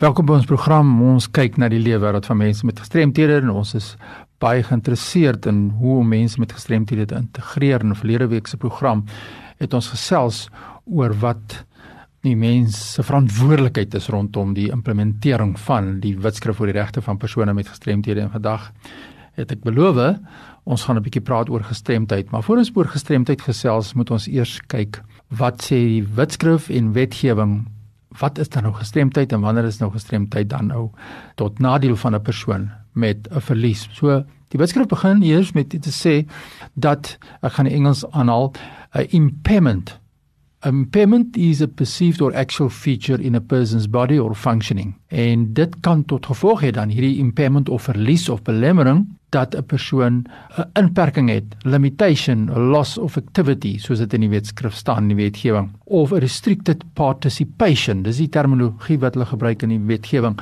Welkom by ons program. Ons kyk na die lewe wêreld van mense met gestremthede en ons is baie geïnteresseerd in hoe om mense met gestremthede te integreer. In verlede week se program het ons gesels oor wat die mens se verantwoordelikheid is rondom die implementering van die Wetskrif oor die regte van persone met gestremthede. En vandag het ek beloof ons gaan 'n bietjie praat oor gestremdheid, maar voor ons oor gestremdheid gesels, moet ons eers kyk wat sê die Wetskrif en wetgewing wat is dan nou gestremdheid en wanneer is nou gestremdheid dan nou tot nadeel van 'n persoon met 'n verlies. So die wetenskap begin eers met te sê dat ek gaan Engels aanhaal 'n impairment. Impairment is a perceived or actual feature in a person's body or functioning. En dit kan tot gevolg hê dan hierdie impairment of verlies of belemmering dat 'n persoon 'n inperking het, limitation, loss of activity, soos dit in die wetskrif staan in die wetgewing, of a restricted participation. Dis die terminologie wat hulle gebruik in die wetgewing.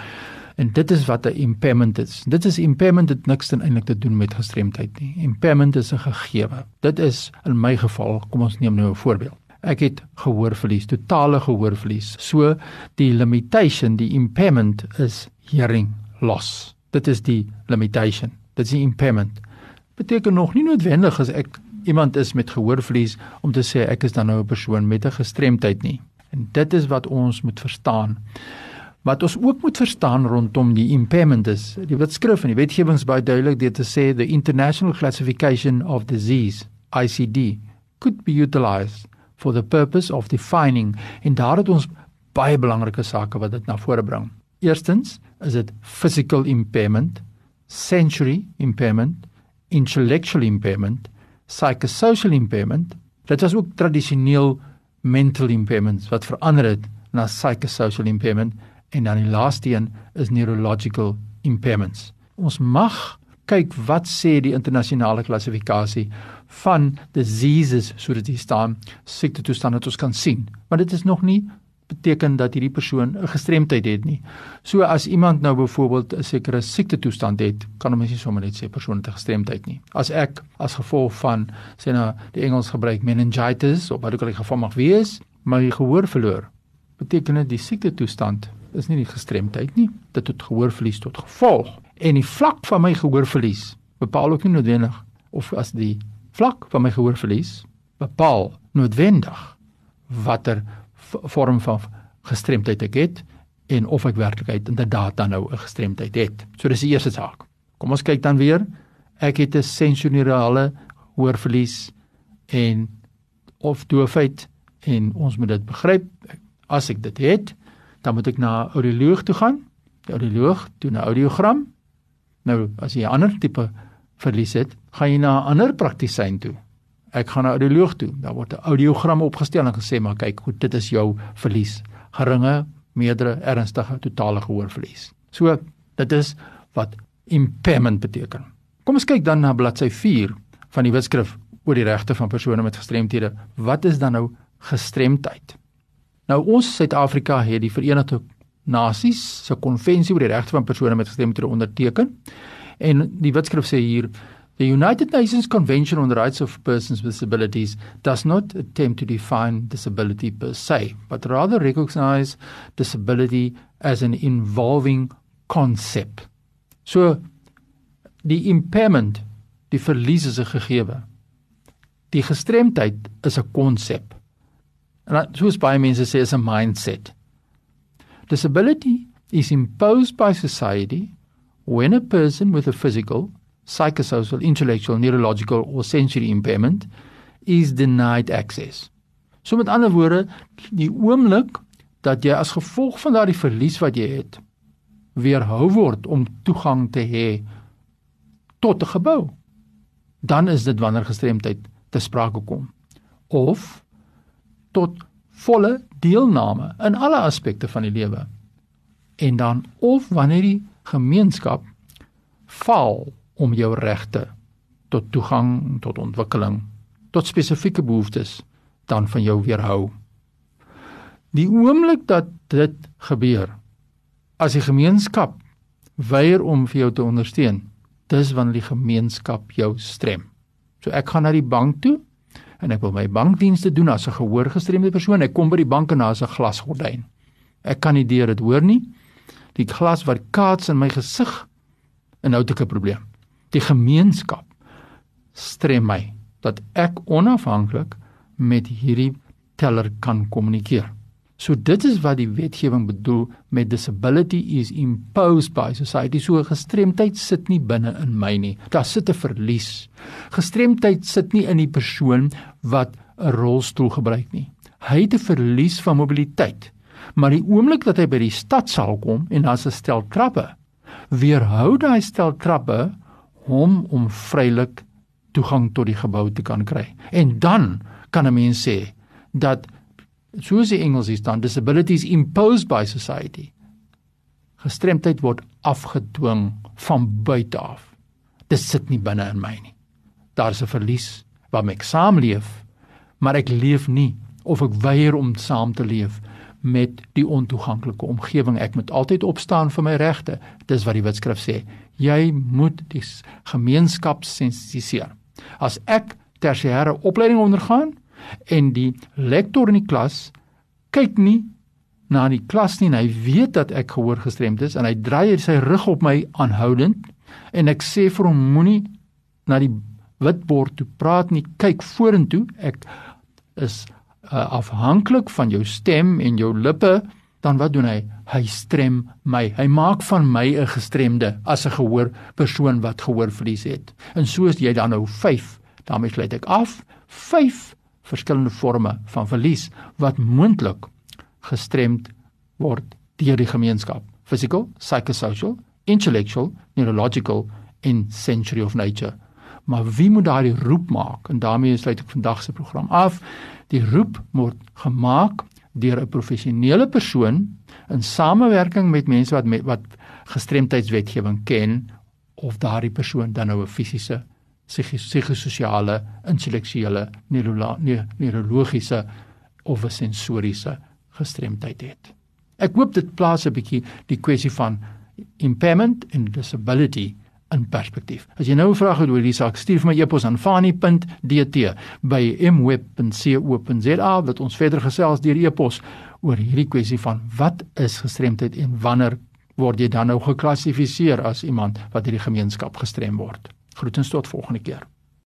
En dit is wat 'n impairment is. Dit is impairment het niks eintlik te doen met gestremdheid nie. Impairment is 'n gegewe. Dit is in my geval, kom ons neem nou 'n voorbeeld. Ek het gehoorverlies, totale gehoorverlies. So die limitation, die impairment is hearing loss. Dit is die limitation. Dit is 'n impairment. Beteken nog nie noodwendig as ek iemand is met gehoorverlies om te sê ek is dan nou 'n persoon met 'n gestremdheid nie. En dit is wat ons moet verstaan. Wat ons ook moet verstaan rondom die impairment is, die wat skrif in die wetgewings baie duidelik dit te sê the international classification of disease ICD could be utilized for the purpose of defining en daar het ons baie belangrike sake wat dit na vore bring. Eerstens is dit physical impairment sensory impairment, intellectual impairment, psychosocial impairment. Dit was ook tradisioneel mental impairments wat verander het na psychosocial impairment en dan die laaste een is neurological impairments. Ons mag kyk wat sê die internasionale klassifikasie van diseases soos dit hier staan, siekte toestande wat ons kan sien, maar dit is nog nie beteken dat hierdie persoon 'n gestremdheid het nie. So as iemand nou byvoorbeeld 'n sekere siekte toestand het, kan ons nie sommer net sê persoon het 'n gestremdheid nie. As ek as gevolg van sê nou die Engels gebruik meningitis of wat ook al die geval mag wees, my gehoor verloor, beteken dit die siekte toestand is nie die gestremdheid nie. Dit het gehoorverlies tot gevolg. En die vlak van my gehoorverlies bepaal ook nie noodwendig of as die vlak van my gehoorverlies bepaal noodwendig watter vorm van gestremdheid ek het en of ek werklikheid inderdaad dan nou 'n gestremdheid het. So dis die eerste saak. Kom ons kyk dan weer. Ek het 'n sensorale hoorverlies en of doofheid en ons moet dit begryp. As ek dit het, dan moet ek na 'n audioloog toe gaan. Die audioloog doen 'n audiogram. Nou as jy 'n ander tipe verlies het, gaan jy na 'n ander praktisyn toe ek gaan na 'n audioloog toe. Daar word 'n audiogram opgestel en gesê maar kyk, goed, dit is jou verlies. Geringe, meerdere, ernstige, totale gehoorverlies. So, dit is wat impairment beteken. Kom ons kyk dan na bladsy 4 van die Wetskrif oor die regte van persone met gestremthede. Wat is dan nou gestremdheid? Nou ons Suid-Afrika het die Verenigde Nasies se konvensie oor die regte van persone met gestremthede onderteken. En die Wetskrif sê hier The United Nations Convention on the Rights of Persons with Disabilities does not attempt to define disability per se, but rather recognize disability as an involving concept. So die impairment, die verlies is 'n gegewe. Die gestremdheid is 'n konsep. En soos baie mense sê is 'n mindset. Disability is imposed by society when a person with a physical psychosocial, intellectual, neurological or sensory impairment is denied access. So met ander woorde, die oomblik dat jy as gevolg van daardie verlies wat jy het, weerhou word om toegang te hê tot 'n gebou, dan is dit wanneer gestremdheid te sprake kom of tot volle deelname in alle aspekte van die lewe. En dan of wanneer die gemeenskap faal om jou regte tot toegang tot ontwikkeling tot spesifieke behoeftes dan van jou weerhou. Die oomblik dat dit gebeur as die gemeenskap weier om vir jou te ondersteun, dis wanneer die gemeenskap jou strem. So ek gaan na die bank toe en ek wil my bankdienste doen as 'n gehoorgestremde persoon. Ek kom by die bank en daar's 'n glasgordyn. Ek kan nie deur dit hoor nie. die glas wat kaats in my gesig en nou het ek 'n probleem. Die gemeenskap strem my dat ek onafhanklik met hierdie teller kan kommunikeer. So dit is wat die wetgewing bedoel met disability is imposed by society. So gestremdheid sit nie binne in my nie. Daar sit 'n verlies. Gestremdheid sit nie in die persoon wat 'n rolstoel gebruik nie. Hy het 'n verlies van mobiliteit. Maar die oomblik dat hy by die stad sal kom en daar's 'n stel trappe, weerhou daai stel trappe hom om vrylik toegang tot die gebou te kan kry. En dan kan 'n mens sê dat soos die Engels hier staan disabilities imposed by society. Gestremdheid word afgedwing van buite af. Dit sit nie binne in my nie. Daar's 'n verlies waarmee ek saamleef maar ek leef nie of ek weier om saam te leef met die ontoeganklike omgewing. Ek moet altyd opstaan vir my regte. Dis wat die wetskrif sê. Jy moet die gemeenskap sensitiseer. As ek tersiêre opleiding ondergaan en die lektor in die klas kyk nie na die klas nie en hy weet dat ek gehoor gestremd is en hy draai sy rug op my aanhoudend en ek sê vir hom moenie na die witbord toe praat nie. Kyk vorentoe. Ek is uh, afhanklik van jou stem en jou lippe dan wat doen hy? Hy strem my. Hy maak van my 'n gestremde as 'n gehoor persoon wat gehoorverlies het. En soos jy dan nou 5 daarmee sluit ek af 5 verskillende forme van verlies wat moontlik gestremd word deur die gemeenskap. Physical psychosocial intellectual neurological en sensory of nature maar wie moet daai roep maak en daarmee sluit ek vandag se program af die roep word gemaak deur 'n professionele persoon in samewerking met mense wat met, wat gestremdheidswetgewing ken of daardie persoon dan nou 'n fisiese psigososiale, intellektuele, neurologiese of 'n sensoriese gestremdheid het. Ek hoop dit plaas 'n bietjie die kwessie van impairment en disability in perspektief. As jy nou 'n vraag het oor hierdie saak, stuur my e-pos aan fani.dt by mweb.co.za dat ons verder gesels deur e-pos oor hierdie kwessie van wat is gestremdheid en wanneer word jy dan nou geklassifiseer as iemand wat hierdie gemeenskap gestrem word. Groetens tot volgende keer.